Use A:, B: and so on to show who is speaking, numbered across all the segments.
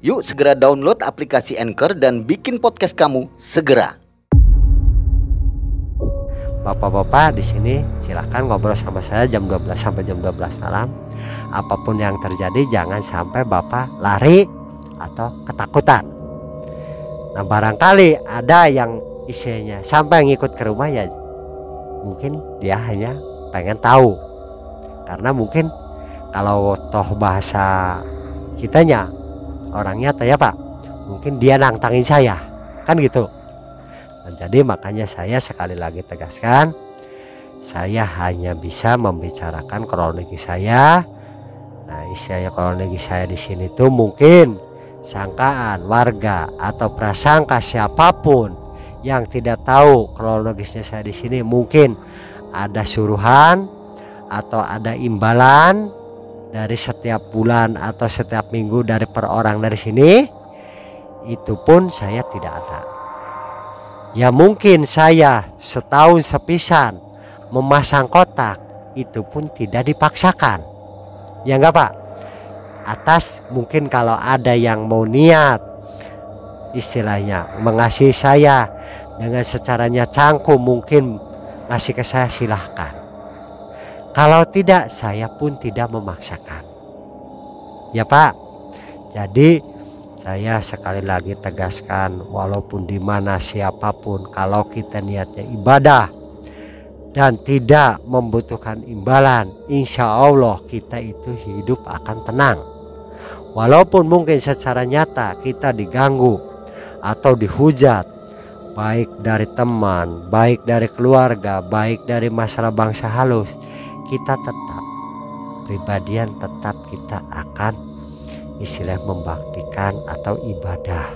A: Yuk segera download aplikasi Anchor dan bikin podcast kamu segera.
B: Bapak-bapak di sini silahkan ngobrol sama saya jam 12 sampai jam 12 malam. Apa pun yang terjadi jangan sampai Bapak lari atau ketakutan. Nah barangkali ada yang isinya sampai ngikut ke rumah ya mungkin dia hanya pengen tahu karena mungkin kalau toh bahasa kitanya orangnya tanya pak. Mungkin dia nantangin saya. Kan gitu. Nah, jadi makanya saya sekali lagi tegaskan saya hanya bisa membicarakan kronologi saya. Nah istilahnya kronologi saya di sini tuh mungkin sangkaan warga atau prasangka siapa pun yang tidak tahu kronologisnya saya di sini. Mungkin ada suruhan atau ada imbalan dari setiap bulan atau setiap minggu dari per orang dari sini itu pun saya tidak ada. Ya mungkin saya setahun sepisan memasang kotak itu pun tidak dipaksakan. Ya enggak pak? Atas mungkin kalau ada yang mau niat istilahnya mengasihi saya dengan secaranya cangkum mungkin ngasih ke saya silahkan kalau tidak saya pun tidak memaksakan. Ya Pak. Jadi saya sekali lagi tegaskan walaupun di mana siapa pun kalau kita niatnya ibadah dan tidak membutuhkan imbalan insya Allah kita itu hidup akan tenang walaupun mungkin secara nyata kita diganggu atau dihujat baik dari teman baik dari keluarga baik dari masalah bangsa halus kita tetap pribadian tetap kita akan istilah membaktikan atau ibadah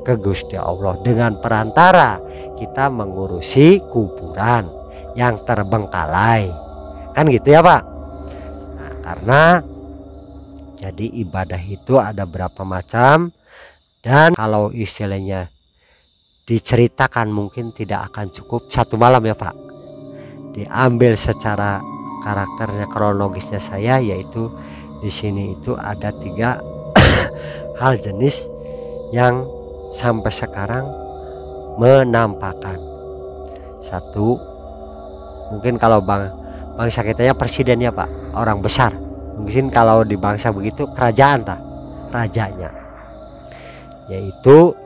B: ke Gusti Allah. Dengan perantara kita mengurusi kuburan yang terbengkalai. Kan gitu ya Pak? Nah, karena jadi ibadah itu ada berapa macam dan kalau istilahnya diceritakan mungkin tidak akan cukup. Satu malam ya Pak? Diambil secara karakternya kronologisnya saya yaitu di sini itu ada tiga hal jenis yang sampai sekarang menampakkan. Satu mungkin kalau bang bangsa kita ya presiden ya pak. Orang besar. Mungkin kalau di bangsa begitu kerajaan tak rajanya. Yaitu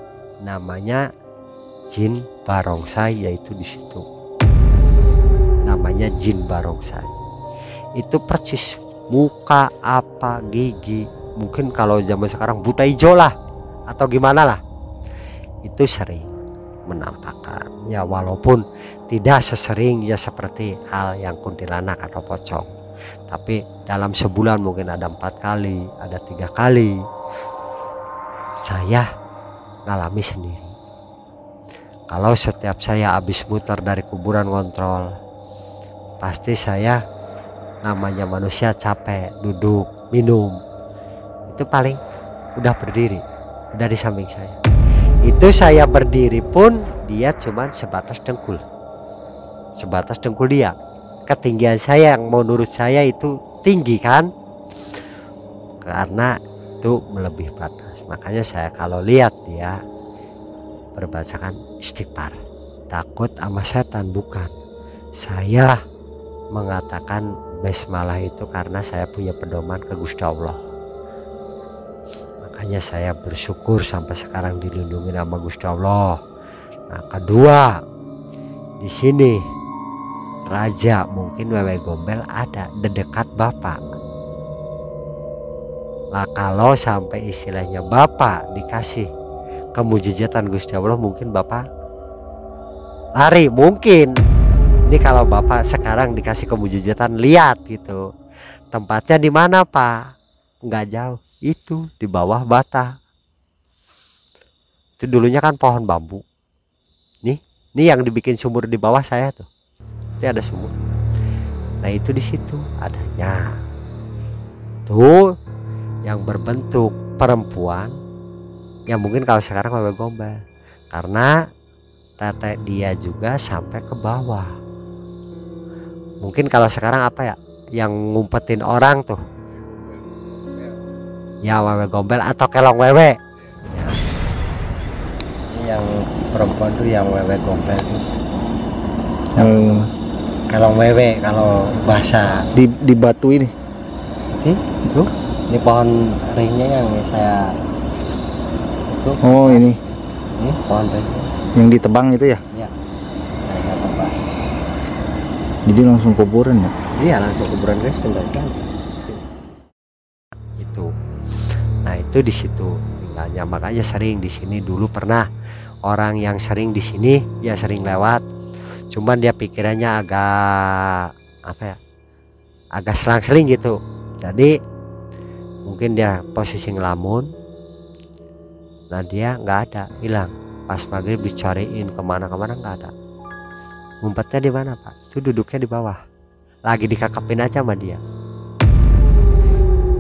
B: namanya jin barongsai yaitu di situ. Namanya jin barongsai itu percis muka apa gigi. Mungkin kalau zaman sekarang buta hijau lah atau gimana lah. Itu sering menampakkan ya walaupun tidak sesering ya seperti hal yang kuntilanak atau pocong. Tapi dalam sebulan mungkin ada empat kali ada tiga kali. Saya ngalami sendiri. Kalau setiap saya habis muter dari kuburan kontrol pasti saya namanya manusia capek duduk minum. Itu paling udah berdiri udah di samping saya. Itu saya berdiri pun dia cuman sebatas dengkul. Sebatas dengkul dia. Ketinggian saya yang mau nurut saya itu tinggi kan? Karena itu melebihi batas. Makanya saya kalau lihat dia berbacakan istighfar. Takut sama setan bukan. Saya mengatakan Basmalah itu karena saya punya pedoman ke Gusti Allah. Makanya saya bersyukur sampai sekarang dilindungi nama Gusti Allah. Nah kedua di sini raja mungkin wewe gombel ada dekat bapak. Lah kalau sampai istilahnya bapak dikasih kemujizatan Gusti Allah mungkin bapak lari mungkin ini kalau bapak sekarang dikasih kemujizatan lihat gitu. Tempatnya di mana pak? Nggak jauh. Itu di bawah bata itu dulunya kan pohon bambu. Nih ini yang dibikin sumur di bawah saya tuh. Itu ada sumur. Nah itu di situ adanya. Tuh yang berbentuk perempuan yang mungkin kalau sekarang wewe gombel karena tete dia juga sampai ke bawah mungkin kalau sekarang apa ya yang ngumpetin orang tuh? Ya wewe gombel atau kelong wewe? Ya. ini yang perempuan tuh yang wewe gombel tuh.
C: Hmm,
B: kelong wewe kalau bahasa.
C: Di di batu ini?
B: Ini tuh. Ini pohon ringnya yang saya itu.
C: Oh ini.
B: Ini pohon ringnya
C: yang ditebang itu ya
B: ya saya apa
C: jadi langsung kuburan ya?
B: Iya langsung kuburan guys tinggalkan itu. Nah itu di situ. Tinggalnya makanya sering di sini. Dulu pernah orang yang sering di sini ya sering lewat. Cuman dia pikirannya agak apa ya agak selang-seling gitu. Jadi mungkin dia posisi ngelamun. Nah dia nggak ada hilang. Pas maghrib dicariin ke mana-kemana nggak ada ngumpetnya di mana pak? Itu duduknya di bawah. Lagi dikakapin aja sama dia.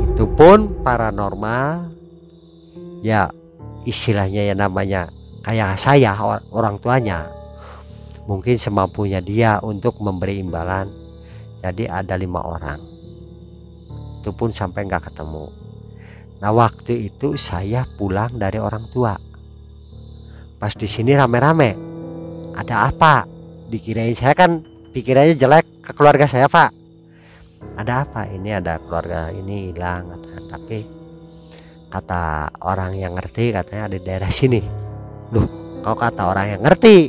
B: Itu pun paranormal. Ya istilahnya ya namanya kayak saya or- orang tuanya. Mungkin semampunya dia untuk memberi imbalan. Jadi ada lima orang. Itu pun sampai nggak ketemu. Nah waktu itu saya pulang dari orang tua. Pas di sini rame-rame. Ada apa dikirain saya kan pikirannya jelek ke keluarga saya pak. Ada apa? Ini ada keluarga ini hilang tapi kata orang yang ngerti katanya ada di daerah sini. Loh kau kata orang yang ngerti?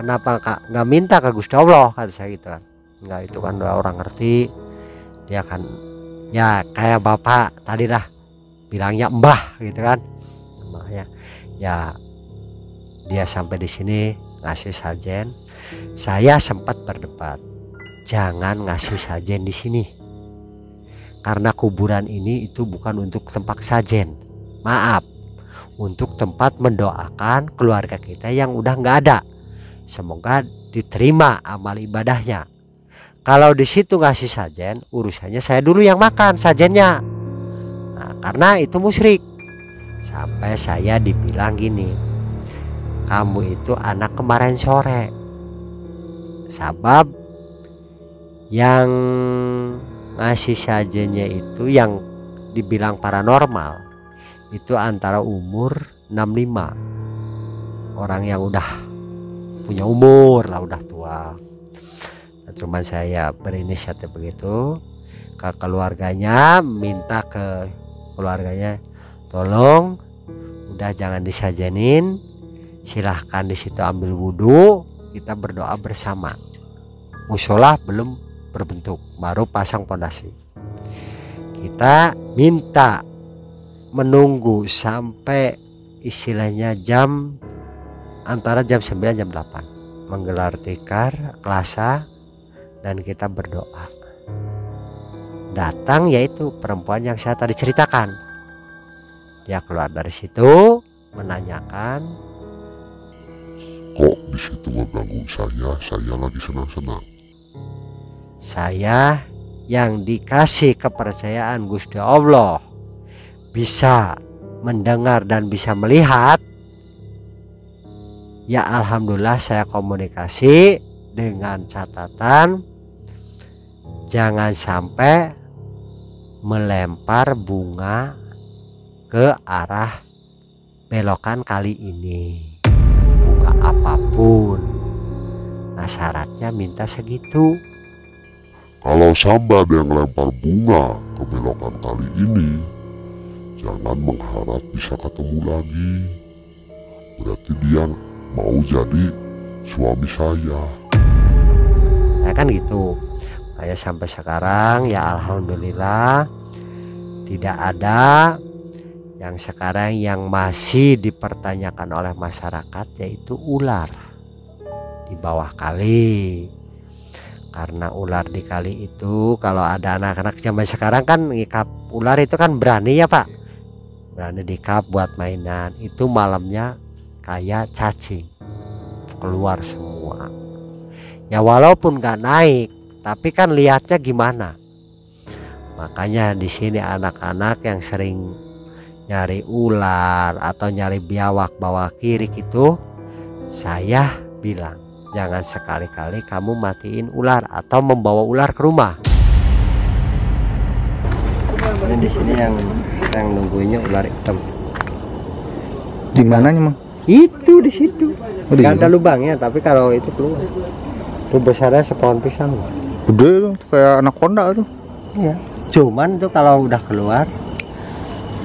B: Kenapa kak nggak minta ke Gusti Allah? Kata saya gitu kan. Nggak itu kan orang ngerti. Dia kan ya kayak bapak tadi lah bilangnya mbah gitu kan. Makanya ya dia sampai di sini ngasih sajen saya sempat berdebat jangan ngasih sajen di sini. Karena kuburan ini itu bukan untuk tempat sajen. Maaf untuk tempat mendoakan keluarga kita yang udah nggak ada. Semoga diterima amal ibadahnya. Kalau di situ ngasih sajen urusannya saya dulu yang makan sajennya. Nah, karena itu musyrik. Sampai saya dibilang gini kamu itu anak kemarin sore sabab yang ngasih sajennya itu yang dibilang paranormal itu antara umur 65 orang yang udah punya umur lah udah tua. Nah, cuman saya berinisiatif begitu ke keluarganya minta ke keluarganya tolong udah jangan disajenin silahkan di situ ambil wudhu kita berdoa bersama. Musola belum berbentuk baru pasang pondasi kita minta menunggu sampai istilahnya jam antara jam 9 jam 8 menggelar tikar kelasa dan kita berdoa. Datang yaitu perempuan yang saya tadi ceritakan. Dia keluar dari situ menanyakan
D: di situ ngeganggu saya? Saya lagi senang-senang.
B: saya yang dikasih kepercayaan Gusti Allah bisa mendengar dan bisa melihat ya alhamdulillah saya komunikasi dengan catatan jangan sampai melempar bunga ke arah belokan kali ini apa pun nah syaratnya minta segitu
D: Kalau sampai ada yang lempar bunga ke belokan kali ini, jangan mengharap bisa ketemu lagi. Berarti dia mau jadi suami saya.
B: ya kan gitu saya sampai sekarang ya alhamdulillah tidak ada yang sekarang yang masih dipertanyakan oleh masyarakat yaitu ular. Di bawah kali. Karena ular di kali itu kalau ada anak-anak zaman sekarang kan ngikap ular itu kan berani ya pak. Berani dikap buat mainan. Itu malamnya kayak cacing. Keluar semua. Ya walaupun nggak naik tapi kan lihatnya gimana? Makanya di sini anak-anak yang sering nyari ular atau nyari biawak bawah kiri gitu saya bilang jangan sekali-kali kamu matiin ular atau membawa ular ke rumah. Ini di sini yang yang nunggunya ular hitam.
C: Di mananya, Mang?
B: itu di situ.
C: Oh,
B: ada lubangnya tapi kalau itu keluar. Itu besarnya sepohon pisang
C: Gede tuh, kayak anaconda tuh.
B: iya. Cuman tuh kalau udah keluar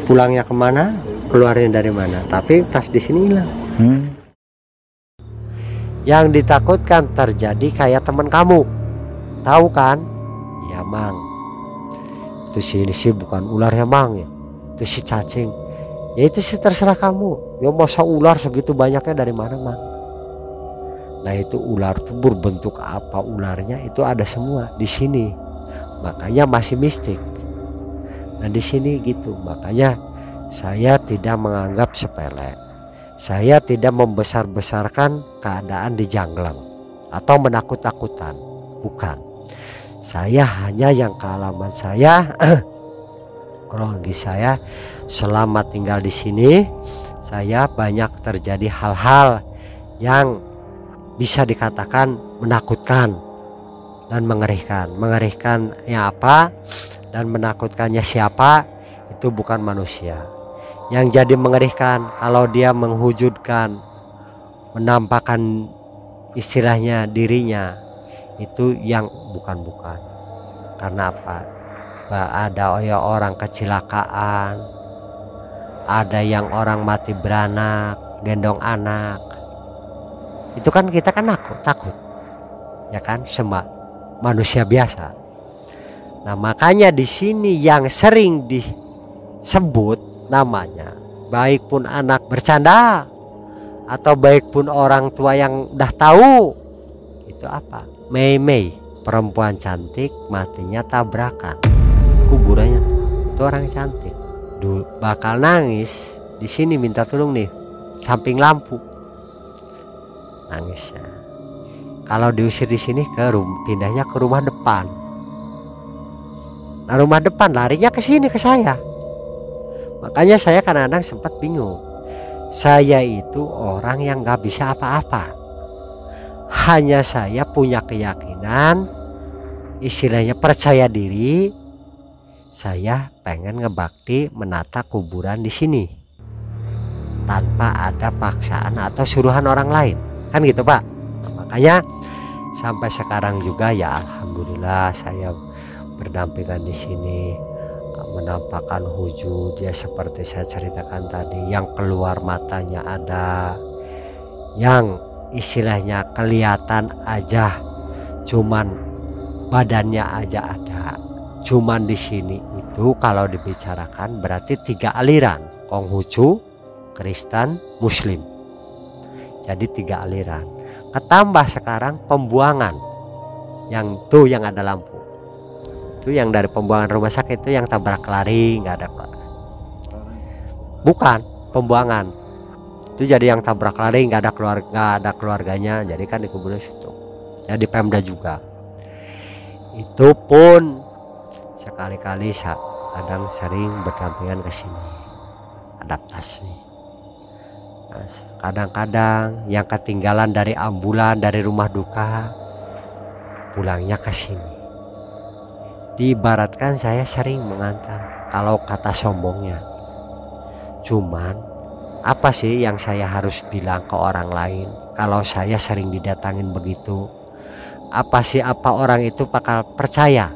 B: pulangnya ke mana keluarnya dari mana. Tapi pas di sini hilang.
C: Hmm.
B: yang ditakutkan terjadi kayak teman kamu. Tahu kan? Ya mang. Itu sih ini sih bukan ular ya mang ya. Itu si cacing. Ya itu sih terserah kamu. Ya masa ular segitu banyaknya dari mana mang? Nah itu ular tuh berbentuk apa ularnya itu ada semua di sini. Makanya masih mistik nah di sini gitu makanya saya tidak menganggap sepele saya tidak membesar-besarkan keadaan di Janglang atau menakut-takutan, bukan. Saya hanya yang kealaman saya, kronologi saya selama tinggal di sini, saya banyak terjadi hal-hal yang bisa dikatakan menakutkan dan mengerikan. Mengerikan ya apa dan menakutkannya siapa? Itu bukan manusia. Yang jadi mengerikan kalau dia menghujudkan menampakkan istilahnya dirinya itu yang bukan-bukan. Karena apa? Ada ya orang kecelakaan. Ada yang orang mati beranak gendong anak. Itu kan kita kan takut takut. Ya kan? Semua manusia biasa nah makanya di sini yang sering disebut namanya baik pun anak bercanda atau baik pun orang tua yang udah tahu itu apa? Mei Mei perempuan cantik matinya tabrakan. Kuburannya itu orang cantik. Dulu bakal nangis di sini minta tolong nih samping lampu. Nangisnya. Kalau diusir di sini ke rum pindahnya ke rumah depan nah rumah depan larinya ke sini ke saya Makanya saya kadang-kadang sempat bingung. Saya itu orang yang nggak bisa apa-apa. Hanya saya punya keyakinan, istilahnya percaya diri. Saya pengen ngebakti menata kuburan di sini tanpa ada paksaan atau suruhan orang lain. Kan gitu Pak. Nah, makanya sampai sekarang juga ya alhamdulillah saya berdampingan di sini menampakkan wujud ya seperti saya ceritakan tadi yang keluar matanya ada yang istilahnya kelihatan aja cuman badannya aja ada. Cuman di sini itu kalau dibicarakan berarti tiga aliran Konghucu Kristen Muslim. Jadi tiga aliran. Ketambah sekarang pembuangan. Yang tuh yang ada lampu itu yang dari pembuangan rumah sakit itu yang tabrak lari nggak ada Pak. bukan pembuangan. Itu jadi yang tabrak lari nggak ada keluarga nggak ada keluarganya. Jadi kan dikubur di situ. Ya di Pemda juga. Itu pun sekali-kali kadang sering berdampingan ke sini. Adaptasi. Nah, kadang-kadang yang ketinggalan dari ambulan dari rumah duka pulangnya ke sini diibaratkan saya sering mengantar kalau kata sombongnya. Cuman apa sih yang saya harus bilang ke orang lain kalau saya sering didatangin begitu? Apa sih apa orang itu bakal percaya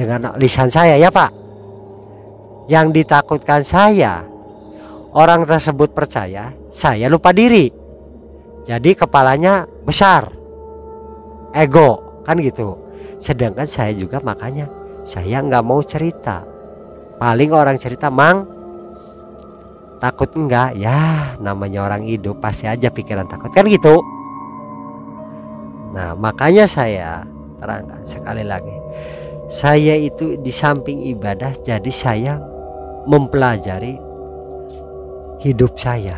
B: dengan lisan saya ya pak? Yang ditakutkan saya orang tersebut percaya saya lupa diri. Jadi kepalanya besar. Ego kan gitu sedangkan saya juga makanya saya nggak mau cerita. Paling orang cerita mang takut enggak? Ya namanya orang hidup pasti aja pikiran takut. Kan gitu. Nah makanya saya terangkan sekali lagi. Saya itu di samping ibadah jadi saya mempelajari hidup saya.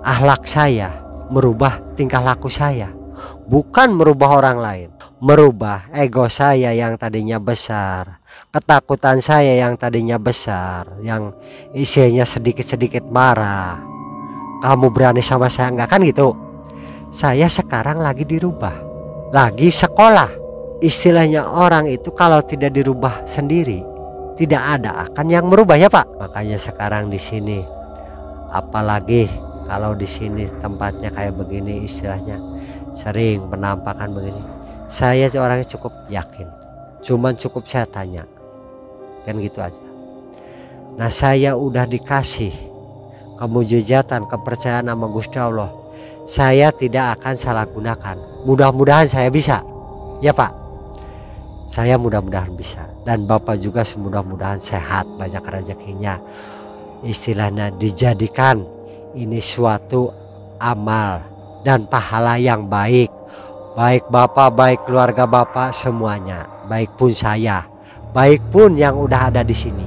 B: Ahlak saya, merubah tingkah laku saya, bukan merubah orang lain, merubah ego saya yang tadinya besar, ketakutan saya yang tadinya besar, yang isinya sedikit-sedikit marah. Kamu berani sama saya enggak kan gitu? Saya sekarang lagi dirubah, lagi sekolah. Istilahnya orang itu kalau tidak dirubah sendiri, tidak ada akan yang merubah ya Pak. Makanya sekarang di sini, apalagi kalau di sini tempatnya kayak begini istilahnya sering penampakan begini. Saya orangnya cukup yakin, cuman cukup saya tanya, kan gitu aja. Nah saya udah dikasih kemujizatan kepercayaan sama Gusti Allah. Saya tidak akan salah gunakan. Mudah-mudahan saya bisa. Ya Pak? Saya mudah-mudahan bisa. Dan Bapak juga semudah-mudahan sehat. Banyak rezekinya. Istilahnya dijadikan ini suatu amal dan pahala yang baik baik Bapak baik keluarga Bapak semuanya. Baik pun saya. Baik pun yang udah ada di sini.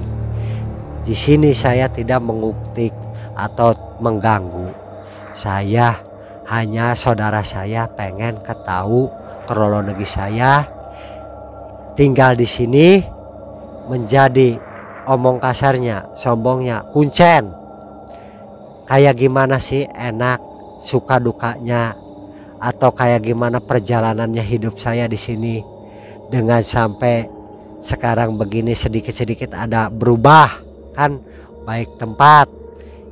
B: Di sini saya tidak menguktik atau mengganggu. Saya hanya saudara saya pengen ketahu kronologi saya. Tinggal di sini menjadi omong kasarnya, sombongnya, kuncen. Kayak gimana sih? Enak suka dukanya atau kayak gimana perjalanannya hidup saya di sini? Dengan sampai sekarang begini sedikit-sedikit ada berubah kan? Baik tempat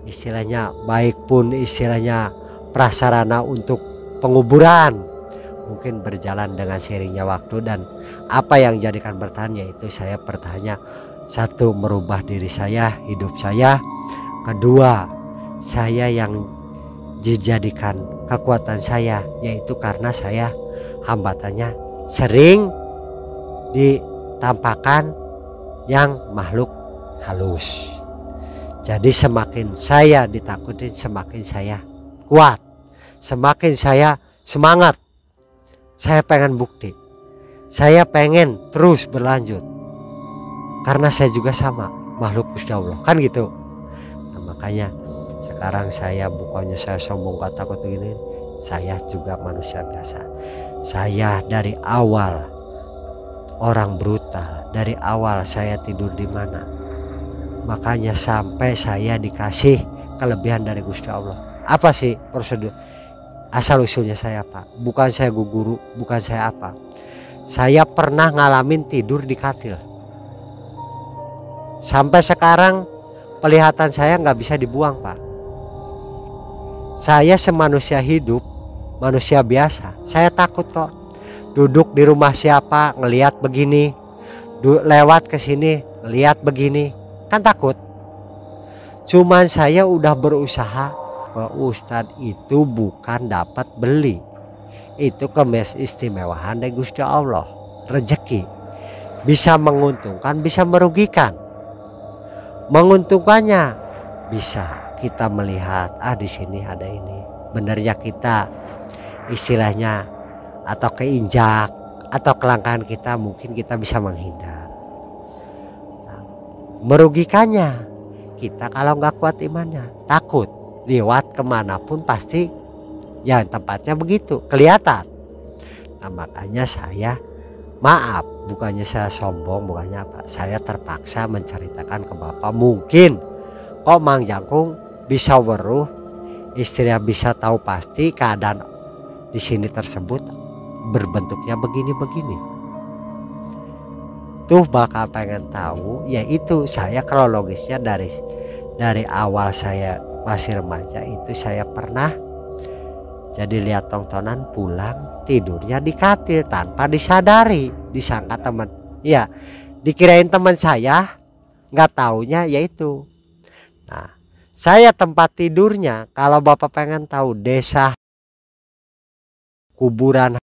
B: istilahnya baik pun istilahnya prasarana untuk penguburan. Mungkin berjalan dengan seiringnya waktu dan apa yang jadikan bertahan yaitu saya bertanya satu merubah diri saya hidup saya. Kedua saya yang dijadikan kekuatan saya yaitu karena saya hambatannya sering ditampakkan yang makhluk halus jadi semakin saya ditakutin semakin saya kuat. Semakin saya semangat. Saya pengen bukti. Saya pengen terus berlanjut. Karena saya juga sama makhluk Gusti Allah. Kan gitu. Nah, makanya sekarang saya bukannya saya sombong kata kata ini. Saya juga manusia biasa. Saya dari awal orang brutal. Dari awal saya tidur di mana makanya sampai saya dikasih kelebihan dari Gusti Allah apa sih prosedur asal usulnya saya pak bukan saya guru bukan saya apa saya pernah ngalamin tidur di katil sampai sekarang pelihatan saya nggak bisa dibuang pak saya semanusia hidup manusia biasa. Saya takut kok. Duduk di rumah siapa ngelihat begini? Lewat ke sini lihat begini. Kan takut. Cuman saya udah berusaha. Ke Ustadz itu bukan dapat beli. Itu kemes istimewahan dari Gusti Allah. Rezeki. Bisa menguntungkan bisa merugikan. Menguntungkannya bisa kita melihat ah di sini ada ini. Benernya kita istilahnya atau keinjak atau kelangkaan kita mungkin kita bisa menghindar. Merugikannya. Kita kalau nggak kuat imannya takut. Lewat ke mana pun pasti ya tempatnya begitu kelihatan. Nah makanya saya maaf bukannya saya sombong bukannya apa saya terpaksa menceritakan ke bapak. Mungkin. Kok Mang Jangkung bisa weruh istrinya bisa tahu pasti keadaan di sini tersebut berbentuknya begini-begini. Tuh bakal pengen tahu yaitu saya kronologisnya dari dari awal saya masih remaja itu saya pernah jadi lihat tontonan pulang tidurnya di katil tanpa disadari disangka teman. Ya dikirain teman saya nggak taunya yaitu nah saya tempat tidurnya kalau bapak pengen tahu desa kuburan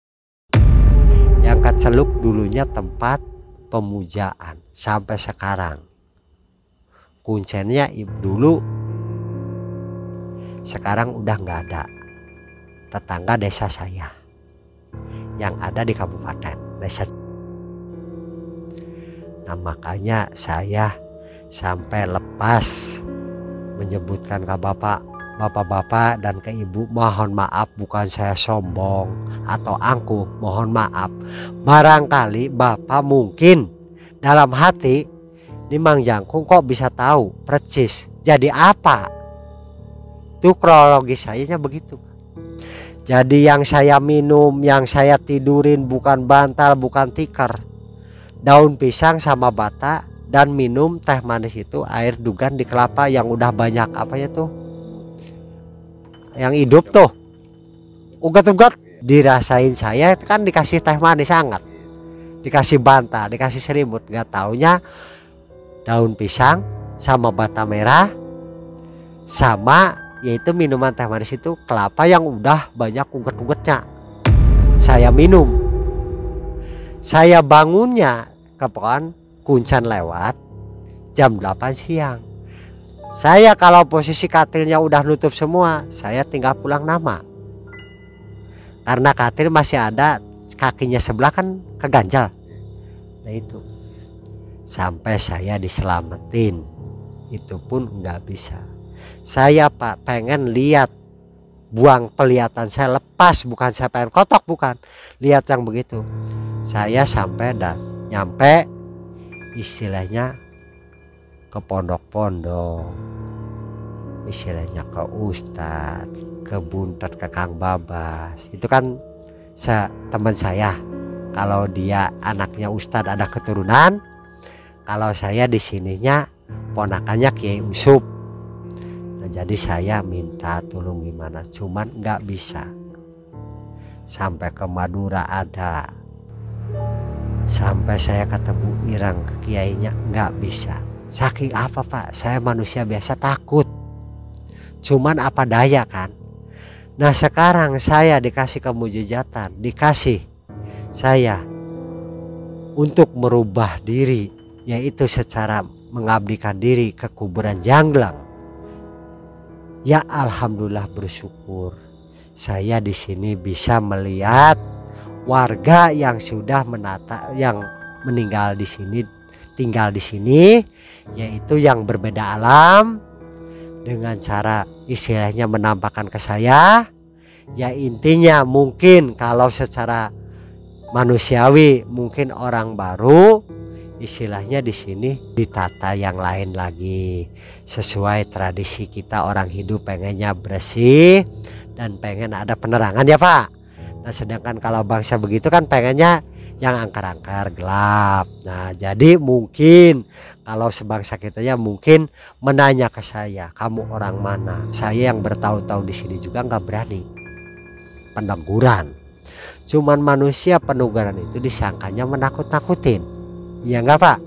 B: yang keceluk dulunya tempat pemujaan sampai sekarang. Kuncinya dulu sekarang udah nggak ada. Tetangga desa saya yang ada di kabupaten desa nah makanya saya sampai lepas menyebutkan ke bapak Bapak-bapak dan ke ibu mohon maaf bukan saya sombong atau angkuh mohon maaf. Barangkali bapak mungkin dalam hati ini Mang Jangkung kok bisa tahu percis jadi apa? Itu kronologis sayanya begitu. Jadi yang saya minum yang saya tidurin bukan bantal bukan tikar daun pisang sama bata dan minum teh manis itu air dugan di kelapa yang udah banyak apa ya tuh? Yang hidup tuh. Ugat-ugat. Dirasain saya kan dikasih teh manis sangat dikasih bantal dikasih serimut nggak taunya daun pisang sama bata merah sama yaitu minuman teh manis itu kelapa yang udah banyak ugat-ugatnya. Saya minum. Saya bangunnya kapan kuncan lewat jam 8 siang saya kalau posisi katilnya udah nutup semua, saya tinggal pulang nama. Karena katil masih ada kakinya sebelah kan keganjal. Nah itu. Sampai saya diselamatin. Itu pun nggak bisa. Saya Pak pengen lihat buang pelihatan saya lepas bukan saya pengen kotok bukan lihat yang begitu saya sampai dan nyampe istilahnya ke pondok-pondok istilahnya ke ustad ke buntet ke kang babas. Itu kan se teman saya. Kalau dia anaknya ustad ada keturunan kalau saya di sininya ponakannya kiai usup nah, jadi saya minta tolong gimana? Cuman nggak bisa. Sampai ke Madura ada sampai saya ketemu Irang ke kiainya nggak bisa Saking apa pak? Saya manusia biasa takut. Cuman apa daya kan? Nah sekarang saya dikasih kemujizatan, dikasih saya untuk merubah diri, yaitu secara mengabdikan diri ke kuburan janglang. Ya alhamdulillah bersyukur saya di sini bisa melihat warga yang sudah menata yang meninggal di sini tinggal di sini yaitu yang berbeda alam dengan cara istilahnya menampakkan ke saya. Ya intinya mungkin kalau secara manusiawi mungkin orang baru istilahnya di sini ditata yang lain lagi. Sesuai tradisi kita orang hidup pengennya bersih dan pengen ada penerangan ya Pak nah sedangkan kalau bangsa begitu kan pengennya yang angkar-angkar gelap. Nah jadi mungkin kalau sebangsa kita ya mungkin menanya ke saya kamu orang mana? Saya yang bertahun-tahun di sini juga nggak berani. Peneguran cuman manusia peneguran itu disangkanya menakut-nakutin. Ya nggak pak?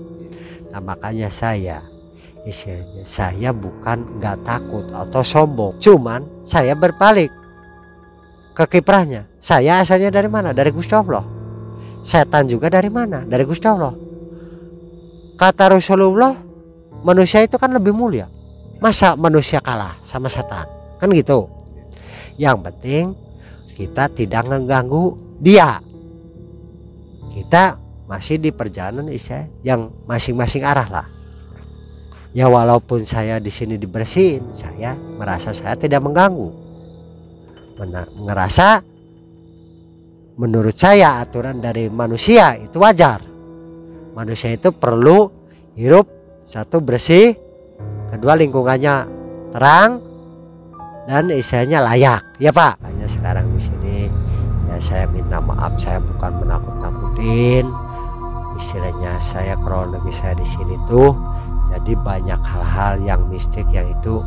B: Nah makanya saya istilahnya saya bukan nggak takut atau sombong. Cuman saya berpaling ke kiprahnya saya asalnya dari mana? Dari Gusti Allah. Setan juga dari mana? Dari Gusti Allah. Kata Rasulullah manusia itu kan lebih mulia. Masa manusia kalah sama setan? Kan gitu. Yang penting kita tidak mengganggu dia. Kita masih di perjalanan istilah yang masing-masing arah lah. Ya walaupun saya di sini dibersihin saya merasa saya tidak mengganggu. Merasa menurut saya aturan dari manusia itu wajar. Manusia itu perlu hidup satu bersih kedua lingkungannya terang dan istilahnya layak. Ya pak? Hanya sekarang di sini ya saya minta maaf saya bukan menakut-nakutin istilahnya saya kronologi saya di sini tuh jadi banyak hal-hal yang mistik yang itu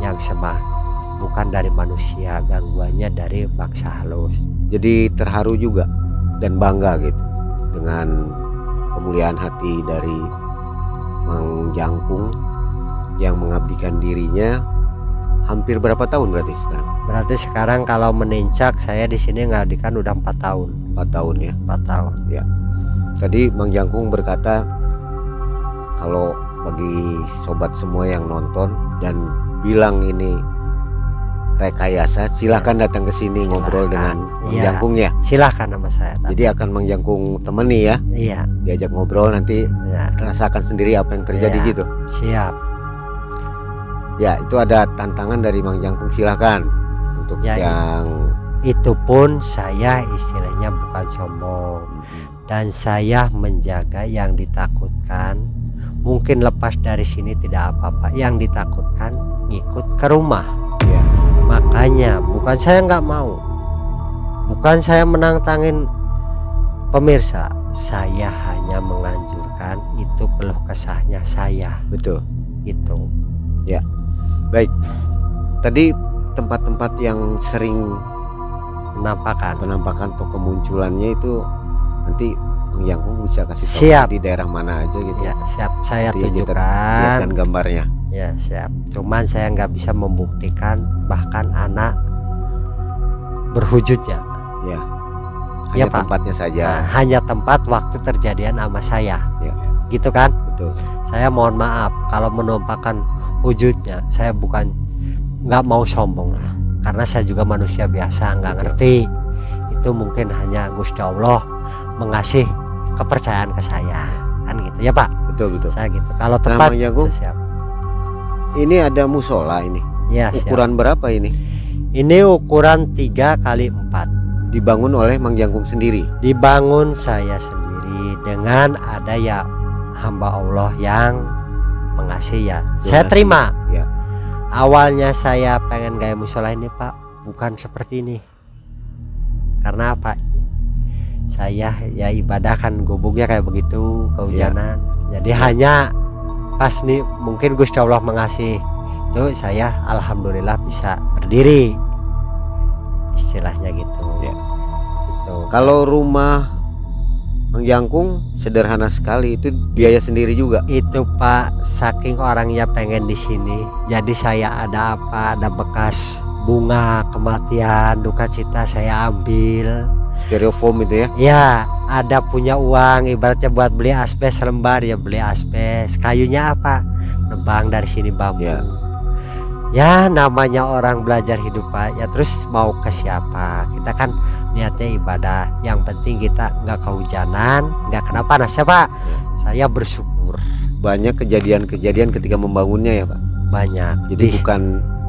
B: yang semah bukan dari manusia gangguannya dari bangsa halus
A: jadi terharu juga dan bangga gitu dengan kemuliaan hati dari Mang Jangkung yang mengabdikan dirinya hampir berapa tahun berarti sekarang?
B: Berarti sekarang kalau menincak saya di sini ngabdikan udah empat tahun.
A: Empat tahun ya?
B: Empat tahun.
A: Ya. Tadi Mang Jangkung berkata kalau bagi sobat semua yang nonton dan bilang ini rekayasa silahkan datang ke sini ngobrol dengan Mang ya, Jangkung ya.
B: Silahkan nama saya
A: jadi akan Mang Jangkung temani ya.
B: Iya.
A: Diajak ngobrol nanti ya. rasakan sendiri apa yang terjadi ya, gitu.
B: Siap.
E: Ya, itu ada tantangan dari Mang Jangkung silakan. Untuk
B: Ya,
E: yang
B: itu pun saya istilahnya bukan sombong. Dan saya menjaga yang ditakutkan. Mungkin lepas dari sini tidak apa-apa. Yang ditakutkan ngikut ke rumah makanya bukan saya nggak mau bukan saya menantangin pemirsa saya hanya menganjurkan itu keluh kesahnya saya
E: betul.
B: itu
E: Baik. Tadi tempat-tempat yang sering
B: penampakan
E: penampakan atau kemunculannya itu nanti Jangkung bisa kasih tahu
B: Siap.
E: di daerah mana aja gitu.
B: ya siap saya
E: Nanti kita
B: tunjukkan
E: Lihatkan gambarnya.
B: Ya siap. Cuman saya nggak bisa membuktikan bahkan anak berwujudnya.
E: Ya.
B: Iya,
E: Hanya
B: Pak.
E: tempatnya saja.
B: Nah, hanya tempat waktu terjadian sama saya.
E: Ya.
B: Gitu kan?
E: Betul.
B: Saya mohon maaf kalau menumpahkan wujudnya. Saya bukan nggak mau sombong lah. Karena saya juga manusia biasa nggak ngerti. Itu mungkin hanya Gusti Allah mengasih kepercayaan ke saya. Kan gitu ya Pak.
E: Betul betul.
B: Saya gitu. Kalau tempat saya siap.
E: Ini ada musola ini.
B: Ya, siap.
E: Ukuran berapa ini?
B: Ini ukuran 3 kali 4
E: Dibangun oleh Mang Jangkung sendiri.
B: dibangun saya sendiri dengan ada ya hamba Allah yang mengasih ya. Saya
E: ngasih,
B: terima.
E: ya.
B: Awalnya saya pengen gaya musola ini Pak, bukan seperti ini. Karena apa? Saya ya ibadah kan gubuknya kayak begitu kehujanan. Jadi hanya pas nih mungkin Gusti Allah mengasih itu saya alhamdulillah bisa berdiri istilahnya gitu.
E: Ya.
B: Gitu.
E: Kalau rumah Mang Jangkung sederhana sekali itu biaya sendiri juga.
B: itu Pak saking orangnya pengen di sini jadi saya ada apa ada bekas bunga kematian duka cita saya ambil
E: Stereofoam itu ya.
B: ya ada punya uang ibaratnya buat beli asbes lembar ya beli asbes. Kayunya apa? Nebang dari sini bambu
E: Ya.
B: ya namanya orang belajar hidup Pak ya terus mau ke siapa? Kita kan niatnya ibadah. Yang penting kita nggak kehujanan nggak kena panas. Ya Pak? Saya bersyukur.
E: Banyak kejadian-kejadian ketika membangunnya ya Pak.
B: banyak.
E: Jadi
B: Di-
E: bukan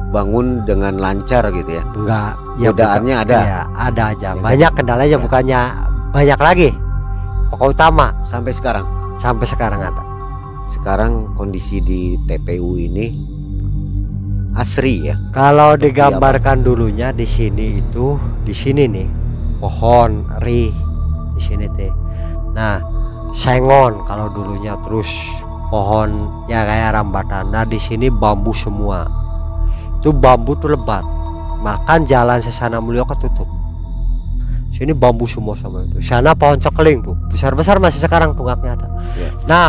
E: bangun dengan lancar gitu ya.
B: enggak ya
E: Godaannya
B: bukan-
E: ada.
B: iya, ada aja
E: Ya,
B: banyak kendalanya
E: Ya.
B: bukannya banyak lagi pokok utama
E: Sampai sekarang.
B: sampai sekarang ada
E: Sekarang kondisi di TPU ini asri ya.
B: kalau
E: Seperti
B: digambarkan dulunya di sini itu di sini nih pohon ri di sini teh nah sengon kalau dulunya terus pohon ya kayak rambatan nah di sini bambu semua itu bambu tuh lebat. Makan jalan sesana mulia ketutup. Sini bambu semua sama itu. Sana pohon cekeling tuh. Besar besar masih sekarang tungaknya ada.
E: Ya.
B: nah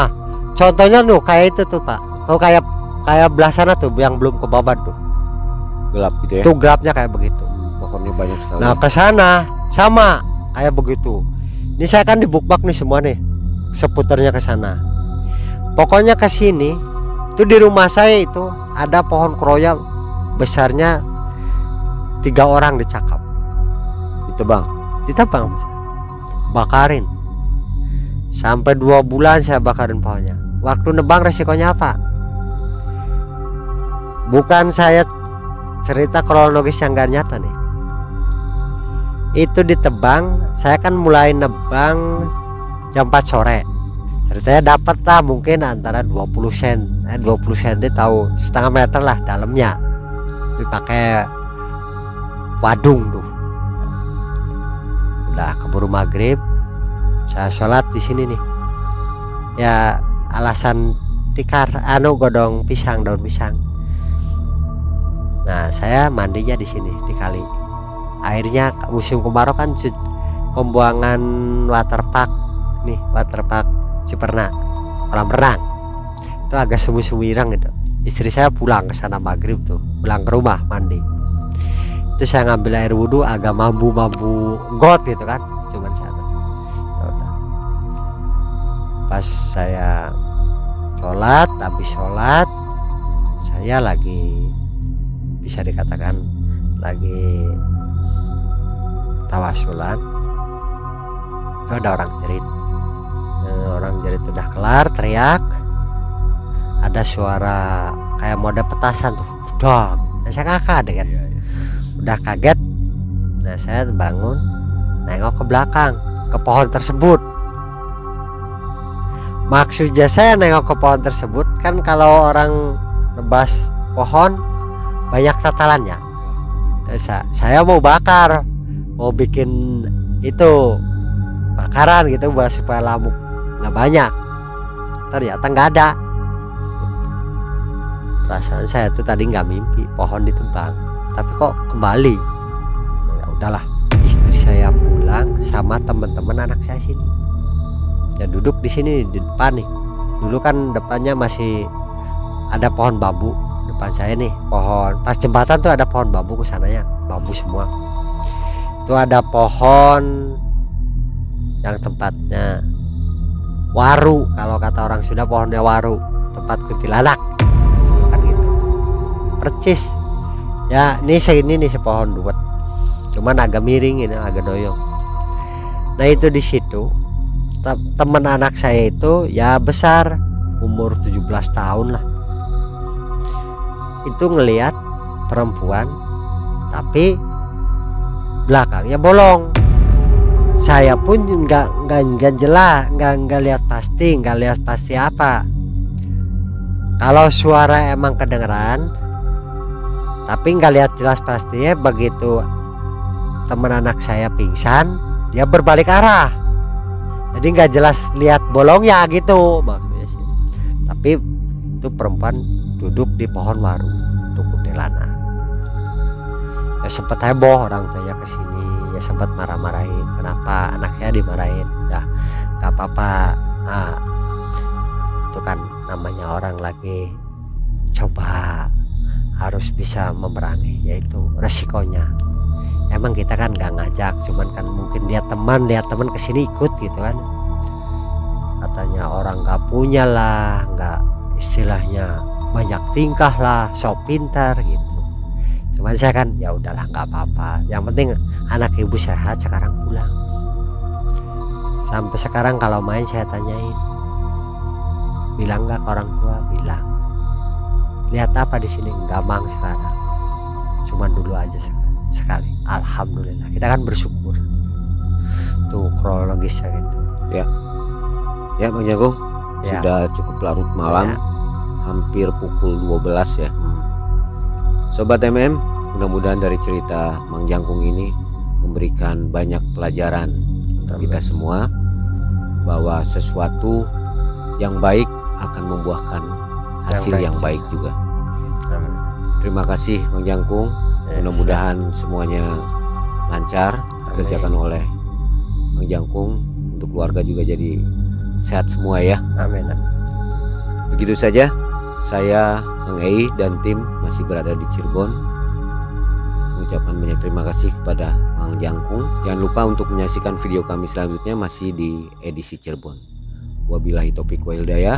B: contohnya tuh kayak itu tuh pak. Kalau kayak kayak belah sana tuh yang belum kebabat tuh.
E: Gelap gitu ya.
B: tuh gelapnya kayak begitu.
E: Pohonnya banyak sekali.
B: nah ke sana sama kayak begitu. Ini saya kan di bookmark nih semua nih seputarnya ke sana. Pokoknya ke sini itu di rumah saya itu ada pohon kroya besarnya tiga orang dicakap.
E: Ditebang.
B: ditebang Mas. bakarin. Sampai dua bulan saya bakarin pohonnya. Waktu nebang resikonya apa? Bukan saya cerita kronologis yang gak nyata nih. Itu ditebang saya kan mulai nebang jam 4 sore. Ceritanya dapat lah mungkin antara 20 sen. Eh 20 sen tahu setengah meter lah dalamnya dipakai wadung tuh. Udah keburu maghrib saya sholat di sini nih. Ya alasan tikar anu godong pisang daun pisang. Nah saya mandinya di sini di kali. Airnya musim kemarau kan pembuangan waterpark nih waterpark Ciperna kolam renang. Itu agak semu-semu irang gitu istri saya pulang ke sana maghrib tuh pulang ke rumah mandi. Itu saya ngambil air wudhu agak mambu-mambu got gitu kan cuman sana Ya pas saya sholat habis sholat saya lagi bisa dikatakan lagi tawasulan. Itu ada orang jerit. Eh, orang jerit udah kelar teriak ada suara kayak mode petasan tuh. Dong. Nah, saya kakak deh kan. Udah kaget. Nah saya bangun nengok ke belakang ke pohon tersebut. Maksudnya saya nengok ke pohon tersebut kan kalau orang nebas pohon banyak tatalannya. Terus sa- saya mau bakar mau bikin itu bakaran gitu buat supaya lamuk nggak banyak. Ternyata nggak ada perasaan saya tuh tadi nggak mimpi pohon ditebang. Tapi kok kembali? Ya udahlah istri saya pulang sama teman-teman anak saya sini. Ya duduk di sini di depan nih. Dulu kan depannya masih ada pohon bambu depan saya nih pohon. Pas jembatan tuh ada pohon bambu ke sananya bambu semua. Itu ada pohon yang tempatnya waru kalau kata orang sudah pohonnya waru tempat kuntilanak percis. Ya ini segini nih sepohon dua cuman agak miring ini agak doyong. Nah itu di situ te- teman anak saya itu ya besar umur 17 tahun lah. Itu ngelihat perempuan tapi belakangnya bolong. Saya pun nggak nggak nggak jelas nggak nggak lihat pasti nggak lihat pasti apa. Kalau suara emang kedengeran tapi nggak lihat jelas pasti ya begitu teman anak saya pingsan dia berbalik arah. Jadi nggak jelas lihat bolongnya gitu. Maksudnya sih. Tapi itu perempuan duduk di pohon waru untuk kuntilanak. Ya sempat heboh orang tuanya ke sini ya sempat marah-marahin. Kenapa anaknya dimarahin? Ya nggak apa-apa. Ah, itu kan namanya orang lagi coba harus bisa memerangi yaitu resikonya. Emang kita kan nggak ngajak cuman kan mungkin dia teman lihat teman ke sini ikut gitu kan. Katanya orang nggak punya lah nggak istilahnya banyak tingkah lah sok pintar gitu. Cuman saya kan ya udahlah nggak apa-apa. Yang penting anak ibu sehat sekarang pulang. Sampai sekarang kalau main saya tanyain bilang nggak orang tua? Bilang lihat apa di sini? Nggak mang sekarang. Cuman dulu aja sekali, alhamdulillah. Kita kan bersyukur. Tuh kronologisnya gitu.
E: Ya. Bang Jagung,
B: Ya.
E: sudah cukup larut malam,
B: Ya.
E: hampir pukul 12 ya.
B: Hmm.
E: Sobat MM, mudah-mudahan dari cerita Mang Jangkung ini memberikan banyak pelajaran untuk kita semua bahwa sesuatu yang baik akan membuahkan hasil
B: baik
E: yang baik juga.
B: Amin.
E: Terima kasih Mang Jangkung.
B: Ya,
E: Mudah-mudahan semuanya lancar dikerjakan oleh Mang Jangkung untuk keluarga juga jadi sehat semua ya.
B: amin.
E: Begitu saja, saya Mang Ei dan tim masih berada di Cirebon. Mengucapkan banyak terima kasih kepada Mang Jangkung. Jangan lupa untuk menyaksikan video kami selanjutnya masih di edisi Cirebon. Wabillahi taufiq wa hidayah.